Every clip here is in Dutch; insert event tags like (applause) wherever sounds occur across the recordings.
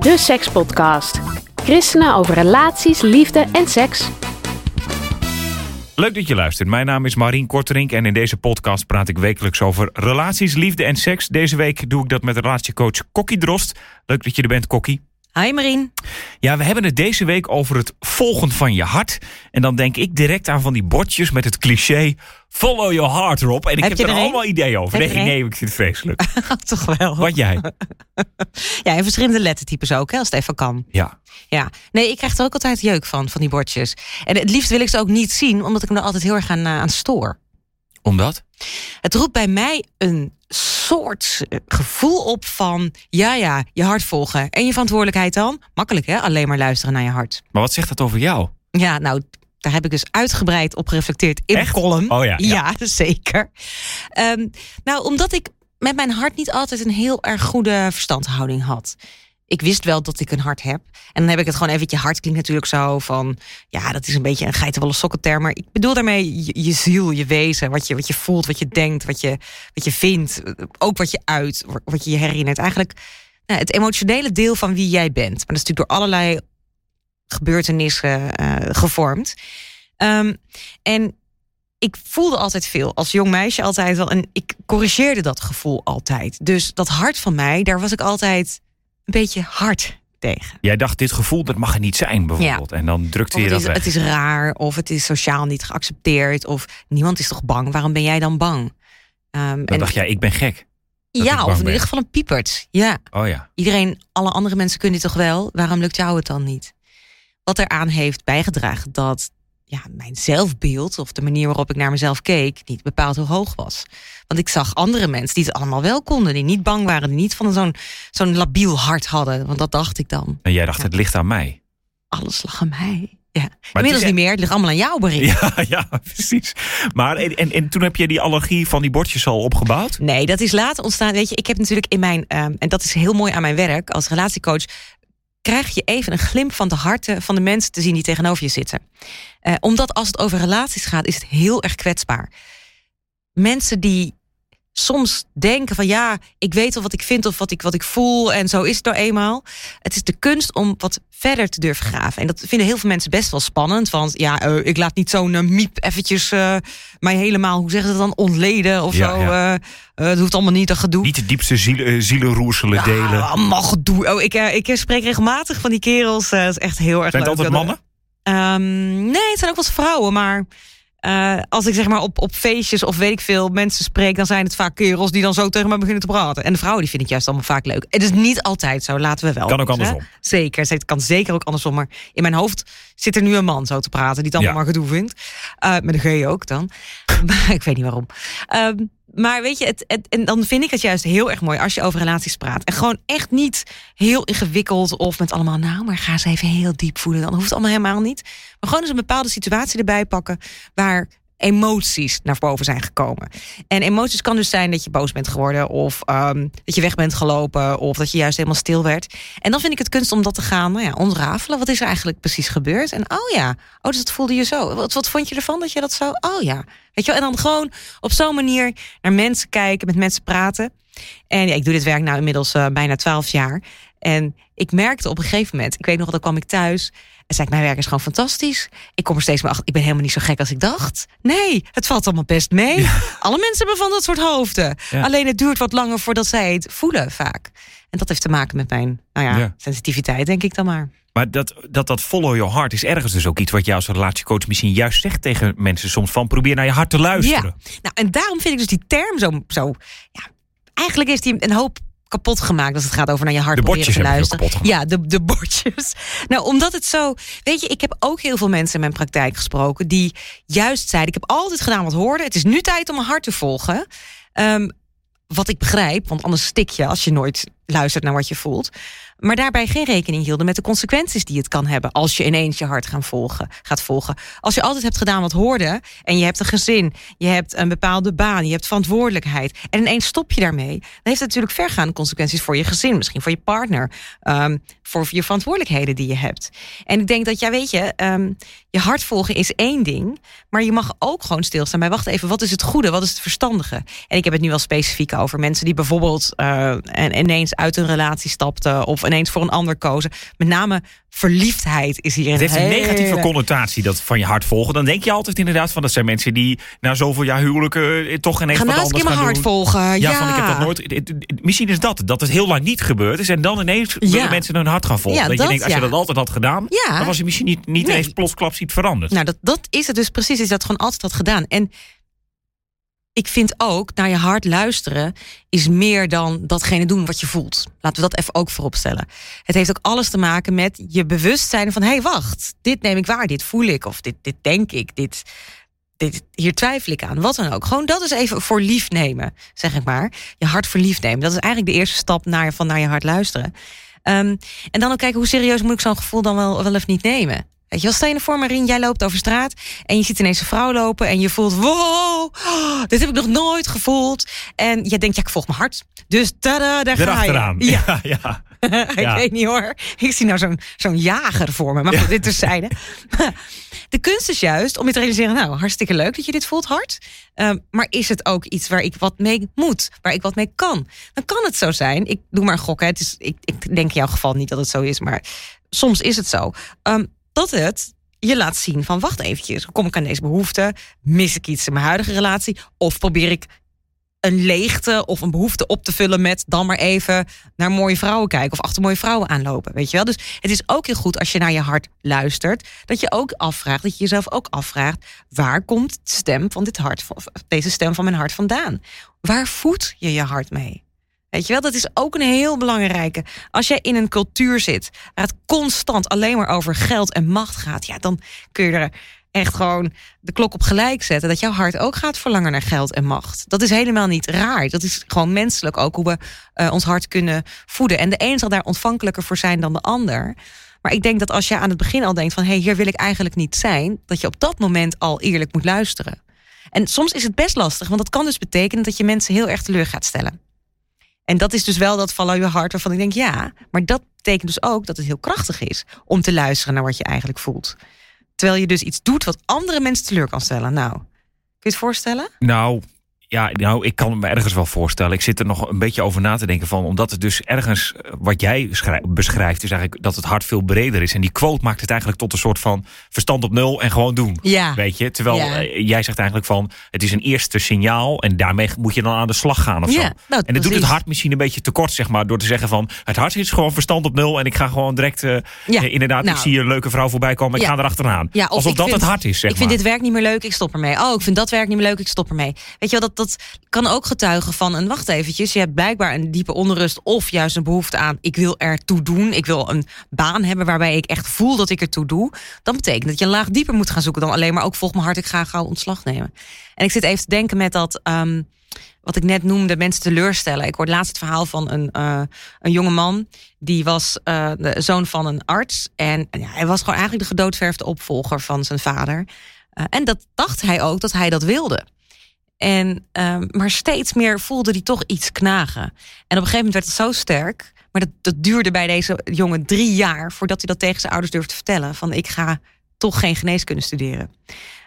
De Sekspodcast. Christenen over relaties, liefde en seks. Leuk dat je luistert. Mijn naam is Marien Korterink en in deze podcast praat ik wekelijks over relaties, liefde en seks. Deze week doe ik dat met relatiecoach Kokkie Drost. Leuk dat je er bent, Kokkie. Hi Marien. Ja, we hebben het deze week over het volgen van je hart. En dan denk ik direct aan van die bordjes met het cliché... Follow your heart erop. En ik heb, er er allemaal ideeën over. Heb nee, ik vind het vreselijk. (laughs) Toch wel. Wat jij? (laughs) Ja, en verschillende lettertypes ook, hè, als het even kan. Ja. Ja. Nee, ik krijg er ook altijd jeuk van, van die bordjes. En het liefst wil ik ze ook niet zien, omdat ik me er altijd heel erg aan, eh, aan stoor. Omdat? Het roept bij mij een soort gevoel op van... ja, ja, je hart volgen. En je verantwoordelijkheid dan? Makkelijk, hè? Alleen maar luisteren naar je hart. Maar wat zegt dat over jou? Ja, nou, daar heb ik dus uitgebreid op gereflecteerd in Echt? column. Oh ja, ja. (laughs) zeker. Ehm, nou, omdat ik met mijn hart niet altijd een heel erg goede verstandhouding had. Ik wist wel dat ik een hart heb. En dan heb ik het gewoon even. Je hart klinkt natuurlijk zo van. Ja, dat is een beetje een geitenwolle sokkenterm. Maar ik bedoel daarmee je, je ziel, je wezen. Wat je, wat je voelt, wat je denkt, wat je, wat je vindt. Ook wat je uit, wat je je herinnert. Eigenlijk nou, het emotionele deel van wie jij bent. Maar dat is natuurlijk door allerlei gebeurtenissen eh, gevormd. Ehm, en ik voelde altijd veel, als jong meisje altijd wel. En ik corrigeerde dat gevoel altijd. Dus dat hart van mij, daar was ik altijd een beetje hard tegen. Jij dacht, dit gevoel, dat mag er niet zijn, bijvoorbeeld. En dan drukte Of je het, dat is, weg. het is raar, of het is sociaal niet geaccepteerd, of niemand is toch bang? Waarom ben jij dan bang? Ehm, Dan en- dacht jij, ik ben gek. ja, of in ieder geval een piepert. Ja, Oh ja. iedereen, alle andere mensen kunnen dit toch wel? Waarom lukt jou het dan niet? Wat eraan heeft bijgedragen dat ja, mijn zelfbeeld of de manier waarop ik naar mezelf keek niet bepaald heel hoog was. Want ik zag andere mensen die het allemaal wel konden, die niet bang waren, die niet van zo'n zo'n labiel hart hadden. Want dat dacht ik dan. En jij dacht, Ja. het ligt aan mij. Alles lag aan mij. Ja. het Inmiddels is- niet meer, het ligt allemaal aan jou, Marie. Ja, ja, precies. Maar en, en, en toen heb je die allergie van die bordjes al opgebouwd? Nee, dat is later ontstaan. Weet je, ik heb natuurlijk in mijn, ehm, en dat is heel mooi aan mijn werk als relatiecoach, krijg je even een glimp van de harten van de mensen te zien die tegenover je zitten. Eh, omdat als het over relaties gaat, is het heel erg kwetsbaar. Mensen die soms denken van ja, ik weet wel wat ik vind of wat ik, wat ik voel en zo is het nou eenmaal. Het is de kunst om wat verder te durven graven. En dat vinden heel veel mensen best wel spannend. Want ja, eh, ik laat niet zo'n eh, miep eventjes eh, mij helemaal, hoe zeggen ze dat dan, ontleden of Ja, zo. ja. het hoeft allemaal niet, dat gedoe. Niet de diepste ziel, zielenroerselen Ja, delen. allemaal gedoe. Oh, ik, ik spreek regelmatig van die kerels. dat is echt heel erg Zijn het leuk. altijd mannen? Ehm, nee, het zijn ook wel eens vrouwen, maar eh, als ik zeg maar op, op feestjes of weet ik veel mensen spreek, dan zijn het vaak kerels die dan zo tegen me beginnen te praten. En de vrouwen die vind ik juist allemaal vaak leuk. Het is niet altijd zo, laten we wel. Kan ook hè? andersom. Zeker, het kan zeker ook andersom. Maar in mijn hoofd zit er nu een man zo te praten die het allemaal Ja. maar gedoe vindt. Eh, met een G ook dan. (laughs) maar ik weet niet waarom. Ehm, maar weet je, het, en dan vind ik het juist heel erg mooi als je over relaties praat. En gewoon echt niet heel ingewikkeld of met allemaal, nou, maar ga eens even heel diep voelen. Dan hoeft het allemaal helemaal niet. Maar gewoon eens een bepaalde situatie erbij pakken waar emoties naar boven zijn gekomen. En emoties kan dus zijn dat je boos bent geworden of ehm, dat je weg bent gelopen of dat je juist helemaal stil werd. En dan vind ik het kunst om dat te gaan nou ja, ontrafelen. Wat is er eigenlijk precies gebeurd? En oh ja, oh, dus dat voelde je zo. Wat, wat vond je ervan dat je dat zo? Oh ja, weet je wel? En dan gewoon op zo'n manier naar mensen kijken, met mensen praten. En ja, ik doe dit werk nou inmiddels eh, bijna twaalf jaar. En ik merkte op een gegeven moment, ik weet nog, dan kwam ik thuis en zei ik, mijn werk is gewoon fantastisch. Ik kom er steeds meer achter, ik ben helemaal niet zo gek als ik dacht. Nee, het valt allemaal best mee. Alle mensen hebben van dat soort hoofden. Ja. Alleen het duurt wat langer voordat zij het voelen vaak. En dat heeft te maken met mijn nou ja, Ja. sensitiviteit, denk ik dan maar. Maar dat, dat dat follow your heart is ergens dus ook iets wat jij als relatiecoach misschien juist zegt tegen mensen soms van probeer naar je hart te luisteren. Nou, en daarom vind ik dus die term zo. zo ja, eigenlijk is die een hoop kapot gemaakt als het gaat over naar je hart De proberen te luisteren. Ja, de, de bordjes. (laughs) Nou, omdat het zo. Weet je, ik heb ook heel veel mensen in mijn praktijk gesproken die juist zeiden: Ik heb altijd gedaan wat hoorde. Het is nu tijd om mijn hart te volgen. Ehm, wat ik begrijp, want anders stik je als je nooit luistert naar wat je voelt. Maar daarbij geen rekening hielden met de consequenties die het kan hebben als je ineens je hart gaan volgen, gaat volgen. Als je altijd hebt gedaan wat hoorde en je hebt een gezin, je hebt een bepaalde baan, je hebt verantwoordelijkheid en ineens stop je daarmee, dan heeft het natuurlijk vergaande consequenties voor je gezin, misschien voor je partner, um, voor je verantwoordelijkheden die je hebt. En ik denk dat, ja, weet je, um, je hart volgen is één ding, maar je mag ook gewoon stilstaan bij, wacht even, wat is het goede, wat is het verstandige? En ik heb het nu wel specifiek over mensen die bijvoorbeeld uh, en ineens uit een relatie stapten of ineens voor een ander kozen. Met name verliefdheid is hier een Het heeft een negatieve connotatie, dat van je hart volgen. Dan denk je altijd inderdaad van dat zijn mensen die na zoveel jaar huwelijken eh, toch ineens Ga wat eens anders gaan mijn hart doen. volgen. Ja, Ja, van ik heb dat nooit. Misschien is dat dat het heel lang niet gebeurd is en dan ineens Ja. willen mensen hun hart gaan volgen. Ja, dat, dat, je denkt, als je dat altijd had gedaan, Ja. dan was je misschien niet, niet Nee. ineens plotsklaps iets veranderd. Nou, dat, dat is het dus precies. Is dat gewoon altijd had gedaan. En ik vind ook, naar je hart luisteren is meer dan datgene doen wat je voelt. Laten we dat even ook voorop stellen. Het heeft ook alles te maken met je bewustzijn van... hé, hey, wacht, dit neem ik waar, dit voel ik, of dit, dit denk ik, dit, dit, hier twijfel ik aan, wat dan ook. Gewoon dat is even voor lief nemen, zeg ik maar. Je hart voor lief nemen. Dat is eigenlijk de eerste stap naar, van naar je hart luisteren. Ehm, en dan ook kijken hoe serieus moet ik zo'n gevoel dan wel of niet nemen. Weet je wel, stel je nou voor, Marien, jij loopt over straat en je ziet ineens een vrouw lopen en je voelt, wow, oh, dit heb ik nog nooit gevoeld. En je denkt, ja, ik volg mijn hart. Dus tada, daar ga je. (laughs) Ja, Ja, ja. (laughs) ik Ja. weet niet hoor. Ik zie nou zo'n zo'n jager voor me. Maar goed, dit terzijde. (laughs) De kunst is juist om je te realiseren... nou, hartstikke leuk dat je dit voelt, hard. Ehm, maar is het ook iets waar ik wat mee moet? Waar ik wat mee kan? Dan kan het zo zijn. Ik doe maar een gok. Hè. Het is, ik, ik denk in jouw geval niet dat het zo is. Maar soms is het zo. Ehm, dat het je laat zien van... wacht eventjes, kom ik aan deze behoefte? Mis ik iets in mijn huidige relatie? Of probeer ik een leegte of een behoefte op te vullen met dan maar even naar mooie vrouwen kijken of achter mooie vrouwen aanlopen, weet je wel? Dus het is ook heel goed als je naar je hart luistert, dat je ook afvraagt, dat je jezelf ook afvraagt, waar komt de stem van dit hart, deze stem van mijn hart vandaan? Waar voedt je je hart mee? Weet je wel, dat is ook een heel belangrijke. Als jij in een cultuur zit waar het constant alleen maar over geld en macht gaat, ja, dan kun je er echt gewoon de klok op gelijk zetten. Dat jouw hart ook gaat verlangen naar geld en macht. Dat is helemaal niet raar. Dat is gewoon menselijk ook hoe we eh, ons hart kunnen voeden. En de een zal daar ontvankelijker voor zijn dan de ander. Maar ik denk dat als je aan het begin al denkt van... hé, hey, hier wil ik eigenlijk niet zijn... dat je op dat moment al eerlijk moet luisteren. En soms is het best lastig, want dat kan dus betekenen... dat je mensen heel erg teleur gaat stellen. En dat is dus wel dat follow your heart waarvan ik denk ja... maar dat betekent dus ook dat het heel krachtig is... om te luisteren naar wat je eigenlijk voelt. Terwijl je dus iets doet wat andere mensen teleur kan stellen. Nou, kun je het voorstellen? Nou, ja, nou, ik kan me ergens wel voorstellen. Ik zit er nog een beetje over na te denken van, omdat het dus ergens eh, wat jij schrij- beschrijft, is eigenlijk dat het hart veel breder is. En die quote maakt het eigenlijk tot een soort van verstand op nul en gewoon doen. Ja. Weet je, terwijl Ja. eh, jij zegt eigenlijk van, het is een eerste signaal en daarmee moet je dan aan de slag gaan of Ja, zo. nou, en dat doet het hart misschien een beetje tekort, zeg maar, door te zeggen van, het hart is gewoon verstand op nul en ik ga gewoon direct, eh, Ja, eh, inderdaad, nou. ik zie een leuke vrouw voorbij komen, ik Ja. ga erachteraan. Ja, of Alsof dat vind- het hart is, zeg ik vind dit werk niet meer leuk, ik stop ermee. Oh, ik vind dat werk niet meer leuk, ik stop ermee. Weet je wel, dat, dat kan ook getuigen van een wacht eventjes. Je hebt blijkbaar een diepe onrust of juist een behoefte aan... ik wil ertoe doen, ik wil een baan hebben waarbij ik echt voel dat ik ertoe doe. Dan betekent dat je een laag dieper moet gaan zoeken dan alleen maar... ook volg mijn hart, ik ga gauw ontslag nemen. En ik zit even te denken met dat... ehm, wat ik net noemde, mensen teleurstellen. Ik hoorde laatst het verhaal van een, eh een jonge man. Die was eh, de zoon van een arts. En ja, hij was gewoon eigenlijk de gedoodverfde opvolger van zijn vader. Eh, en dat dacht hij ook dat hij dat wilde. En, ehm, maar steeds meer voelde hij toch iets knagen. En op een gegeven moment werd het zo sterk. Maar dat, dat duurde bij deze jongen drie jaar voordat hij dat tegen zijn ouders durfde te vertellen. Van ik ga toch geen geneeskunde studeren.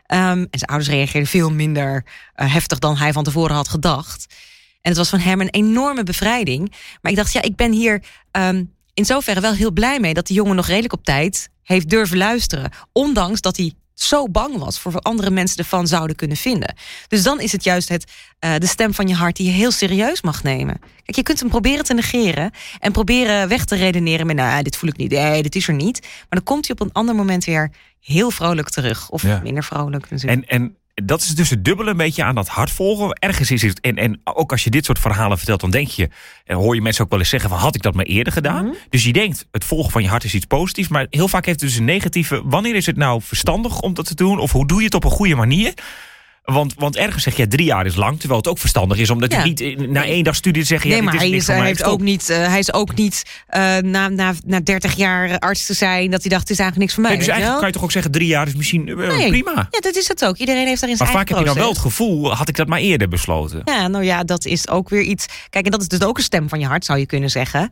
Ehm, en zijn ouders reageerden veel minder eh, heftig dan hij van tevoren had gedacht. En het was van hem een enorme bevrijding. Maar ik dacht, ja, ik ben hier ehm, in zoverre wel heel blij mee dat die jongen nog redelijk op tijd heeft durven luisteren. Ondanks dat hij zo bang was voor wat andere mensen ervan zouden kunnen vinden. Dus dan is het juist het, eh, de stem van je hart die je heel serieus mag nemen. Kijk, je kunt hem proberen te negeren en proberen weg te redeneren met, nou, dit voel ik niet, nee, dit is er niet. Maar dan komt hij op een ander moment weer heel vrolijk terug. Of Ja. minder vrolijk natuurlijk. En, en dat is dus het dubbele een beetje aan dat hart volgen. Ergens is het, en, en ook als je dit soort verhalen vertelt, dan denk je, en hoor je mensen ook wel eens zeggen van had ik dat maar eerder gedaan. Mhm. Dus je denkt, het volgen van je hart is iets positiefs, maar heel vaak heeft het dus een negatieve. Wanneer is het nou verstandig om dat te doen? Of hoe doe je het op een goede manier? Want, want ergens zeg je drie jaar is lang, terwijl het ook verstandig is om dat Ja. niet eh, na één dag studie te zeggen. Nee, ja, maar is hij is, hij, heeft ook niet, eh, hij is ook niet eh, na, na, na 30 jaar arts te zijn dat hij dacht: het is eigenlijk niks voor mij. Nee, dus je eigenlijk wel? kan je toch ook zeggen drie jaar is misschien Nee. prima. Ja, dat is het ook. Iedereen heeft daarin Maar zijn vaak heb je dan wel het gevoel, had ik dat maar eerder besloten. Ja, nou ja, dat is ook weer iets. Kijk, en dat is dus ook een stem van je hart, zou je kunnen zeggen.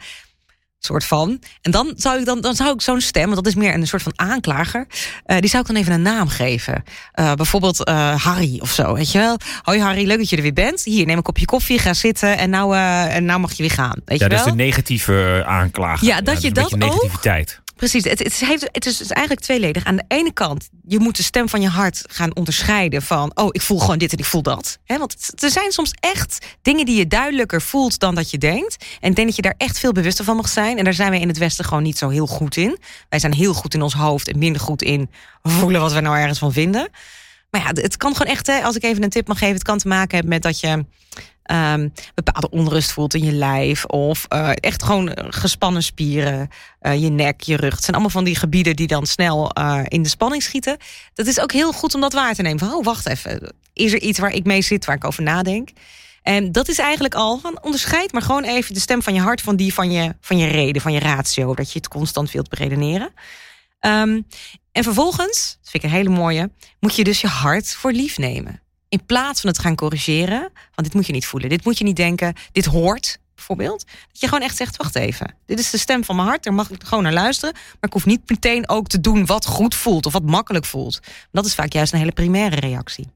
Soort van. En dan zou ik, dan, dan zou ik zo'n stem, want dat is meer een soort van aanklager, eh, die zou ik dan even een naam geven. Eh, bijvoorbeeld eh, Harry of zo. Weet je wel? Hoi Harry, leuk dat je er weer bent. Hier, neem een kopje koffie, ga zitten en nou, en nou mag je weer gaan. Weet Ja, je dat is wel? de negatieve aanklager. Ja, dat je een beetje dat ook- negativiteit. Precies, het, het, het, is, is eigenlijk tweeledig. Aan de ene kant, je moet de stem van je hart gaan onderscheiden van... oh, ik voel gewoon dit en ik voel dat. Want er zijn soms echt dingen die je duidelijker voelt dan dat je denkt. En ik denk dat je daar echt veel bewuster van mag zijn. En daar zijn wij in het Westen gewoon niet zo heel goed in. Wij zijn heel goed in ons hoofd en minder goed in voelen wat we nou ergens van vinden. Maar ja, het kan gewoon echt, als ik even een tip mag geven... het kan te maken hebben met dat je ehm, bepaalde onrust voelt in je lijf. Of eh, echt gewoon eh, gespannen spieren, eh, je nek, je rug. Het zijn allemaal van die gebieden die dan snel in de spanning schieten. Dat is ook heel goed om dat waar te nemen. Van, oh, wacht even. Is er iets waar ik mee zit, waar ik over nadenk? En dat is eigenlijk al, onderscheid maar gewoon even de stem van je hart van die van je, van je reden, van je ratio. Dat je het constant wilt beredeneren. Ehm, en vervolgens, dat vind ik een hele mooie, moet je dus je hart voor lief nemen. In plaats van het gaan corrigeren, want dit moet je niet voelen. Dit moet je niet denken, dit hoort bijvoorbeeld. Dat je gewoon echt zegt, wacht even. Dit is de stem van mijn hart, daar mag ik gewoon naar luisteren. Maar ik hoef niet meteen ook te doen wat goed voelt of wat makkelijk voelt. Dat is vaak juist een hele primaire reactie.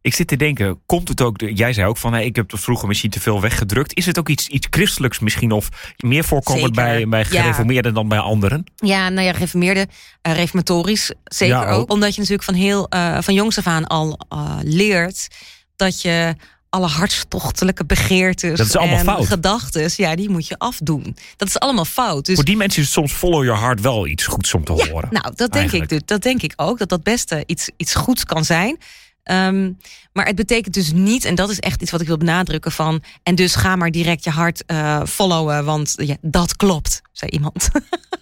Ik zit te denken, komt het ook... Jij zei ook van, hey, ik heb het vroeger misschien te veel weggedrukt. Is het ook iets, iets christelijks misschien? Of meer voorkomend Zeker, bij, bij ja. gereformeerden dan bij anderen? Ja, nou ja, reformeerde, eh, reformatorisch zeker Ja, ook. ook. Omdat je natuurlijk van heel eh, van jongs af aan al eh, leert dat je alle hartstochtelijke begeertes Dat is allemaal en fout. gedachten, ja, die moet je afdoen. Dat is allemaal fout. Dus Voor die mensen is soms follow your heart wel iets goeds om te ja, horen. nou, dat denk, ik, dus- dat denk ik ook. Dat dat beste iets, iets goeds kan zijn. Ehm, maar het betekent dus niet, en dat is echt iets wat ik wil benadrukken van. En dus ga maar direct je hart eh, followen, want ja, dat klopt, zei iemand. (laughs)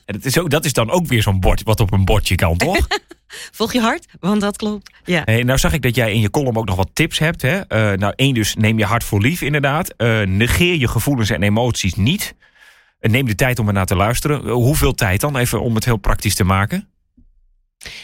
En het is ook, dat is dan ook weer zo'n bord wat op een bordje kan, toch? (laughs) Volg je hart, want dat klopt. Ja. Hey, nou zag ik dat jij in je column ook nog wat tips hebt. Hè? Eh, nou, één dus, neem je hart voor lief inderdaad. Eh, negeer je gevoelens en emoties niet. Neem de tijd om ernaar te luisteren. Hoeveel tijd dan? Even om het heel praktisch te maken.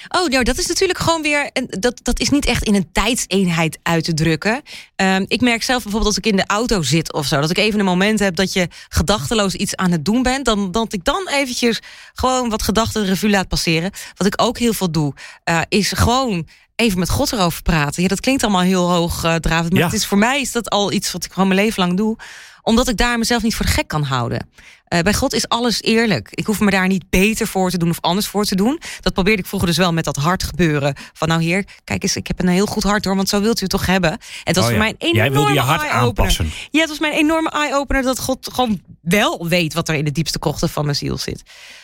Oh, nou, dat is natuurlijk gewoon weer. Dat, dat is niet echt in een tijdseenheid uit te drukken. Ehm, ik merk zelf bijvoorbeeld als ik in de auto zit of zo. Dat ik even een moment heb dat je gedachteloos iets aan het doen bent. Dan, dat ik dan eventjes gewoon wat gedachten de revue laat passeren. Wat ik ook heel veel doe, eh, is gewoon even met God erover praten. Ja, dat klinkt allemaal heel hoogdravend. Maar Ja. het is voor mij is dat al iets wat ik gewoon mijn leven lang doe. Omdat ik daar mezelf niet voor de gek kan houden. Eh, bij God is alles eerlijk. Ik hoef me daar niet beter voor te doen of anders voor te doen. Dat probeerde ik vroeger dus wel met dat hart gebeuren. Van nou heer, kijk eens, ik heb een heel goed hart hoor, want zo wilt u het toch hebben. En het was Oh voor mij een enorme Jij wilde je hart aanpassen. Ja, het was mijn enorme eye-opener dat God gewoon wel weet wat er in de diepste krochten van mijn ziel zit.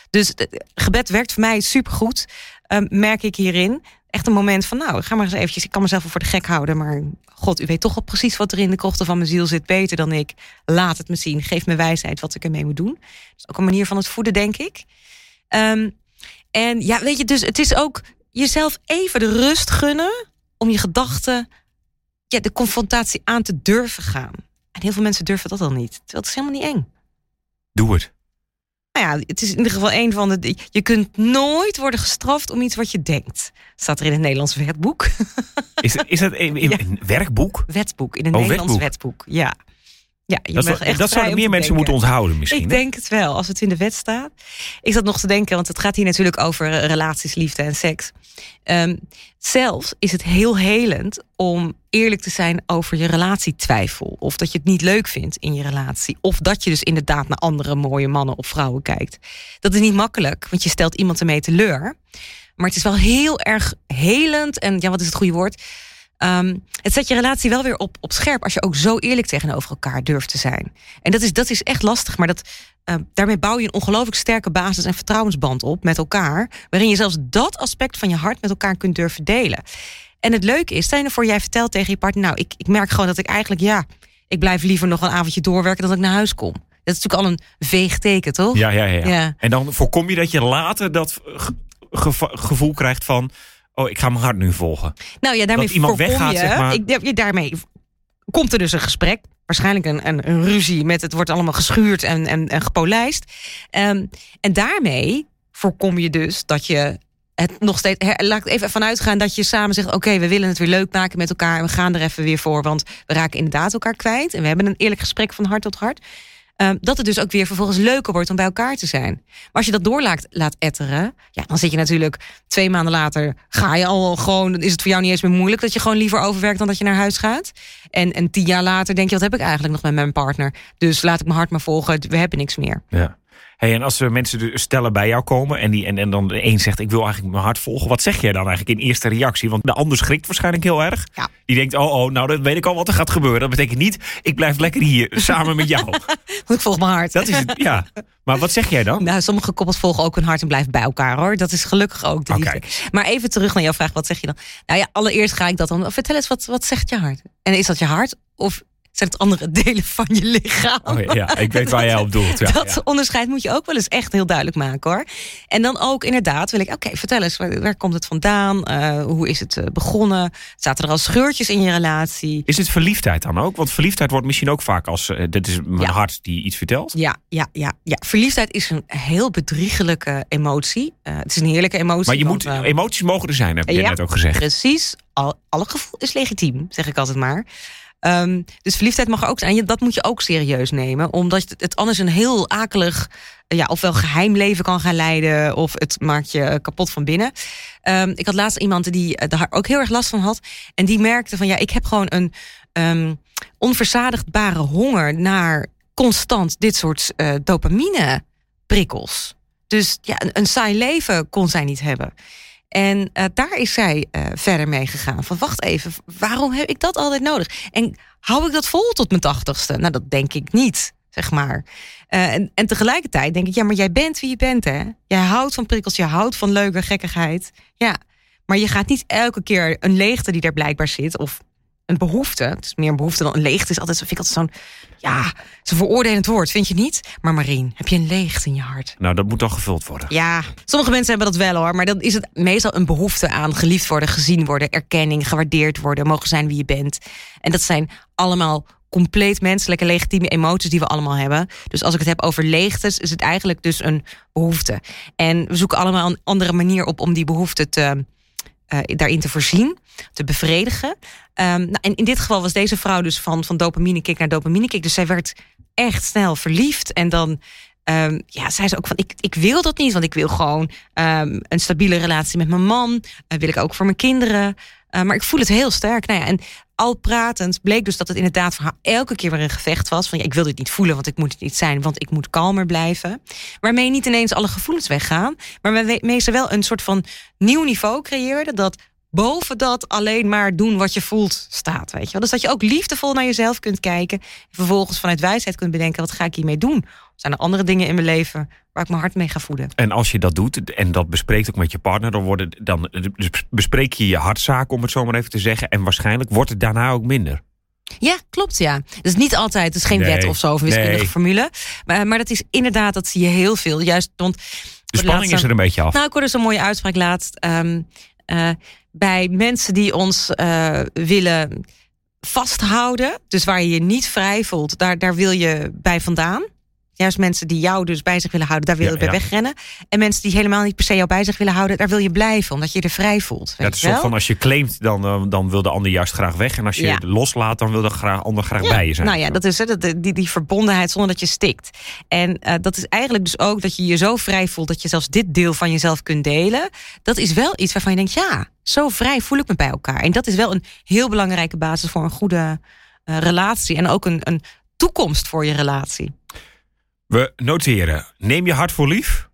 Dus gebed werkt voor mij supergoed, ehm, merk ik hierin. Echt een moment van, nou, ga maar eens eventjes. Ik kan mezelf wel voor de gek houden, maar God, u weet toch wel precies wat er in de krochten van mijn ziel zit, beter dan ik. Laat het me zien, geef me wijsheid wat ik ermee moet doen. Dat is ook een manier van het voeden, denk ik. Ehm, en ja, weet je, dus het is ook jezelf even de rust gunnen om je gedachten, ja, de confrontatie aan te durven gaan. En heel veel mensen durven dat al niet. Terwijl het is helemaal niet eng. Doe het. Nou ja, het is in ieder geval een van de. Je kunt nooit worden gestraft om iets wat je denkt. Staat er in het Nederlands wetboek. Is, is dat een, (laughs) een- Ja. werkboek? Wetboek, in een Oh, Nederlands wetboek. wetboek. Ja. Ja, je Dat, mag zou- echt dat zouden meer mensen moeten onthouden misschien. Ik hè? denk het wel, als het in de wet staat. Ik zat nog te denken, want het gaat hier natuurlijk over eh, relaties, liefde en seks. Ehm, zelfs is het heel helend om eerlijk te zijn over je relatietwijfel. Of dat je het niet leuk vindt in je relatie. Of dat je dus inderdaad naar andere mooie mannen of vrouwen kijkt. Dat is niet makkelijk, want je stelt iemand ermee teleur. Maar het is wel heel erg helend. En ja, wat is het goede woord? Ehm, het zet je relatie wel weer op, op scherp als je ook zo eerlijk tegenover elkaar durft te zijn. En dat is, dat is echt lastig, maar dat, eh, daarmee bouw je een ongelooflijk sterke basis en vertrouwensband op met elkaar. Waarin je zelfs dat aspect van je hart met elkaar kunt durven delen. En het leuke is, stel je nou voor jij vertelt tegen je partner, nou, ik, ik merk gewoon dat ik eigenlijk, ja, ik blijf liever nog een avondje doorwerken dan dat ik naar huis kom. Dat is natuurlijk al een veeg teken, toch? Ja, ja, ja. En dan voorkom je dat je later dat geva- gevoel krijgt van... Oh, ik ga mijn hart nu volgen. Nou ja, daarmee Dat iemand voorkom weggaat, je, zeg maar. ik, je, daarmee komt er dus een gesprek. Waarschijnlijk een, een, een ruzie met het wordt allemaal geschuurd en, en, en gepolijst. Ehm, en daarmee voorkom je dus dat je het nog steeds. her- laat ik even vanuit gaan dat je samen zegt: Oké, we willen het weer leuk maken met elkaar. En we gaan er even weer voor. Want we raken inderdaad elkaar kwijt. En we hebben een eerlijk gesprek van hart tot hart. Ehm, dat het dus ook weer vervolgens leuker wordt om bij elkaar te zijn. Maar als je dat door laat, etteren, ja, dan zit je natuurlijk twee maanden later. Ga je al gewoon, is het voor jou niet eens meer moeilijk dat je gewoon liever overwerkt dan dat je naar huis gaat. En, en tien jaar later denk je: wat heb ik eigenlijk nog met mijn partner? Dus laat ik mijn hart maar volgen. We hebben niks meer. Ja. Hey, en als er mensen dus stellen bij jou komen en, die, en, en dan de een zegt ik wil eigenlijk mijn hart volgen, wat zeg jij dan eigenlijk in eerste reactie? Want de ander schrikt waarschijnlijk heel erg. Ja. Die denkt, oh, oh, nou dan weet ik al wat er gaat gebeuren. Dat betekent niet, ik blijf lekker hier samen met jou. (laughs) Want ik volg mijn hart. Dat is het, ja. Maar wat zeg jij dan? Nou, sommige koppels volgen ook hun hart en blijven bij elkaar hoor. Dat is gelukkig ook de liefde. Maar even terug naar jouw vraag, wat zeg je dan? Nou ja, allereerst ga ik dat dan. Vertel eens, wat, wat zegt je hart? En is dat je hart of zijn het andere (laughs) delen van je lichaam? Oh, ja, ja, ik weet waar jij op doelt. Ja, dat ja. onderscheid moet je ook wel eens echt heel duidelijk maken hoor. En dan ook inderdaad wil ik, oké, vertel eens, waar, waar komt het vandaan? Eh, hoe is het eh, begonnen? Zaten er al scheurtjes in je relatie? Is het verliefdheid dan ook? Want verliefdheid wordt misschien ook vaak als, eh, dit is mijn hart die iets vertelt. Ja, ja, ja, ja. Verliefdheid is een heel bedriegelijke emotie. Het is een heerlijke emotie. Maar je want, moet, emoties mogen er zijn, heb je net ook gezegd. Precies. Al, alle gevoel is legitiem, zeg ik altijd maar. Ehm, dus verliefdheid mag ook zijn. Dat moet je ook serieus nemen. Omdat het, anders een heel akelig... Ja, ofwel geheim leven kan gaan leiden... of het maakt je kapot van binnen. Ehm, ik had laatst iemand die eh, daar ook heel erg last van had. En die merkte van... ja, ik heb gewoon een ehm, onverzadigbare honger... naar constant dit soort eh, dopamine prikkels. Dus ja, een, een saai leven kon zij niet hebben. En eh, daar is zij eh, verder mee gegaan. Van wacht even, waarom heb ik dat altijd nodig? En hou ik dat vol tot mijn tachtigste? Nou, dat denk ik niet, zeg maar. Eh, en, en tegelijkertijd denk ik, ja, maar jij bent wie je bent, hè? Jij houdt van prikkels, je houdt van leuke gekkigheid. Ja, maar je gaat niet elke keer een leegte die daar blijkbaar zit... of een behoefte, het is meer een behoefte dan een leegte... is altijd, vind ik altijd zo'n, ja, zo'n veroordelend woord, vind je niet? Maar Marien, heb je een leegte in je hart? Nou, dat moet dan gevuld worden. Ja, sommige mensen hebben dat wel hoor. Maar dan is het meestal een behoefte aan geliefd worden, gezien worden, erkenning, gewaardeerd worden, mogen zijn wie je bent. En dat zijn allemaal compleet menselijke, legitieme emoties die we allemaal hebben. Dus als ik het heb over leegtes, is het eigenlijk dus een behoefte. En we zoeken allemaal een andere manier op om die behoefte te, eh, daarin te voorzien, te bevredigen. Ehm, nou, en in dit geval was deze vrouw dus van, van dopamine kick naar dopamine. Dus zij werd echt snel verliefd. En dan ehm, ja, zei ze ook van ik, ik wil dat niet, want ik wil gewoon ehm, een stabiele relatie met mijn man. Eh, wil ik ook voor mijn kinderen. Eh, maar ik voel het heel sterk. Nou ja, en al pratend bleek dus dat het inderdaad voor haar elke keer weer een gevecht was. Van ja, ik wil dit niet voelen, want ik moet het niet zijn, want ik moet kalmer blijven. Waarmee niet ineens alle gevoelens weggaan, maar waarmee ze wel een soort van nieuw niveau creëerde. Dat boven dat alleen maar doen wat je voelt staat. Weet je wel? Dus dat je ook liefdevol naar jezelf kunt kijken. En vervolgens vanuit wijsheid kunt bedenken: wat ga ik hiermee doen? Zijn er andere dingen in mijn leven waar ik mijn hart mee ga voeden? En als je dat doet en dat bespreekt ook met je partner, dan, worden, dan dus bespreek je je hartzaak, om het zo maar even te zeggen. En waarschijnlijk wordt het daarna ook minder. Ja, klopt ja. Dus niet altijd, het is geen Nee, wet of zo, of wiskundige nee. formule. Maar, maar dat is inderdaad, dat zie je heel veel. Juist, want De spanning is er een beetje af. Nou, ik hoorde zo'n mooie uitspraak laatst. ehm, eh, bij mensen die ons eh, willen vasthouden, dus waar je je niet vrij voelt, daar, daar wil je bij vandaan. Juist mensen die jou dus bij zich willen houden, daar wil je Ja, bij ja. wegrennen. En mensen die helemaal niet per se jou bij zich willen houden, daar wil je blijven, omdat je er vrij voelt. Ja, Weet het is je zo wel? van als je claimt, dan, eh, dan wil de ander juist graag weg. En als je Ja. het loslaat, dan wil de gra- ander graag Ja, bij je zijn. Nou ja, dat is het, dat- die, die verbondenheid zonder dat je stikt. En eh, dat is eigenlijk dus ook dat je je zo vrij voelt dat je zelfs dit deel van jezelf kunt delen. Dat is wel iets waarvan je denkt, ja, zo vrij voel ik me bij elkaar. En dat is wel een heel belangrijke basis voor een goede eh, relatie en ook een, een toekomst voor je relatie. We noteren, neem je hart voor lief.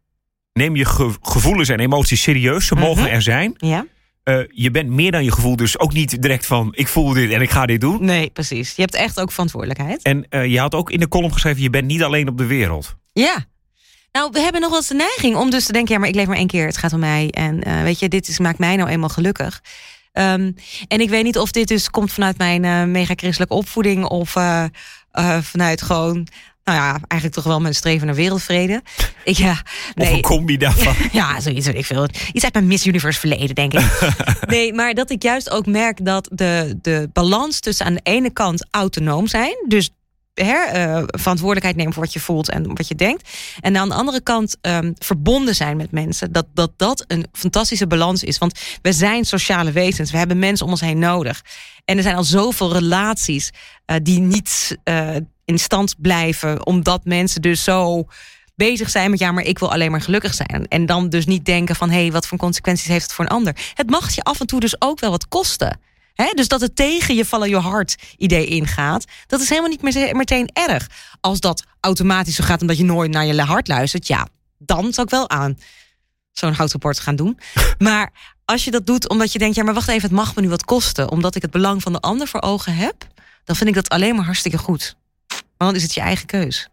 Neem je ge- gevoelens en emoties serieus. Ze mogen Mhm. er zijn. Ja? Eh, je bent meer dan je gevoel, dus ook niet direct van ik voel dit en ik ga dit doen. Nee, precies. Je hebt echt ook verantwoordelijkheid. En eh, je had ook in de column geschreven, je bent niet alleen op de wereld. Ja. Nou, we hebben nog wel eens de neiging om dus te denken... ja, maar ik leef maar één keer, het gaat om mij. En eh, weet je, dit is, maakt mij nou eenmaal gelukkig. Ehm, en ik weet niet of dit dus komt vanuit mijn eh mega christelijke opvoeding... of vanuit gewoon nou ja, eigenlijk toch wel mijn streven naar wereldvrede. Ik, (laughs) ja, Of een combi daarvan. (laughs) ja, zoiets weet ik veel. Iets uit mijn Miss Universe verleden, denk ik. (laughs) nee, maar dat ik juist ook merk dat de, de balans tussen aan de ene kant autonoom zijn. Dus eh, verantwoordelijkheid nemen voor wat je voelt en wat je denkt. En aan de andere kant ehm, verbonden zijn met mensen. Dat, dat dat een fantastische balans is. Want we zijn sociale wezens. We hebben mensen om ons heen nodig. En er zijn al zoveel relaties eh, die niet eh, in stand blijven. Omdat mensen dus zo bezig zijn met ja, maar ik wil alleen maar gelukkig zijn. En dan dus niet denken van hé, hey, wat voor consequenties heeft het voor een ander. Het mag je af en toe dus ook wel wat kosten. He, dus dat het tegen je follow your heart idee ingaat, dat is helemaal niet meteen erg. Als dat automatisch zo gaat omdat je nooit naar je hart luistert, ja, dan zou ik wel aan zo'n houtrapport gaan doen. (laughs) maar als je dat doet omdat je denkt, ja, maar wacht even, het mag me nu wat kosten, omdat ik het belang van de ander voor ogen heb, dan vind ik dat alleen maar hartstikke goed. Want dan is het je eigen keus.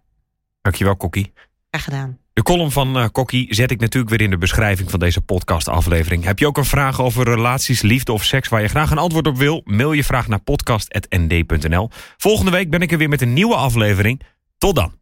Dankjewel, Kokkie. Graag gedaan. De column van uh, Kokkie zet ik natuurlijk weer in de beschrijving van deze podcastaflevering. Heb je ook een vraag over relaties, liefde of seks waar je graag een antwoord op wil? Mail je vraag naar podcast.nd.nl. Volgende week ben ik er weer met een nieuwe aflevering. Tot dan.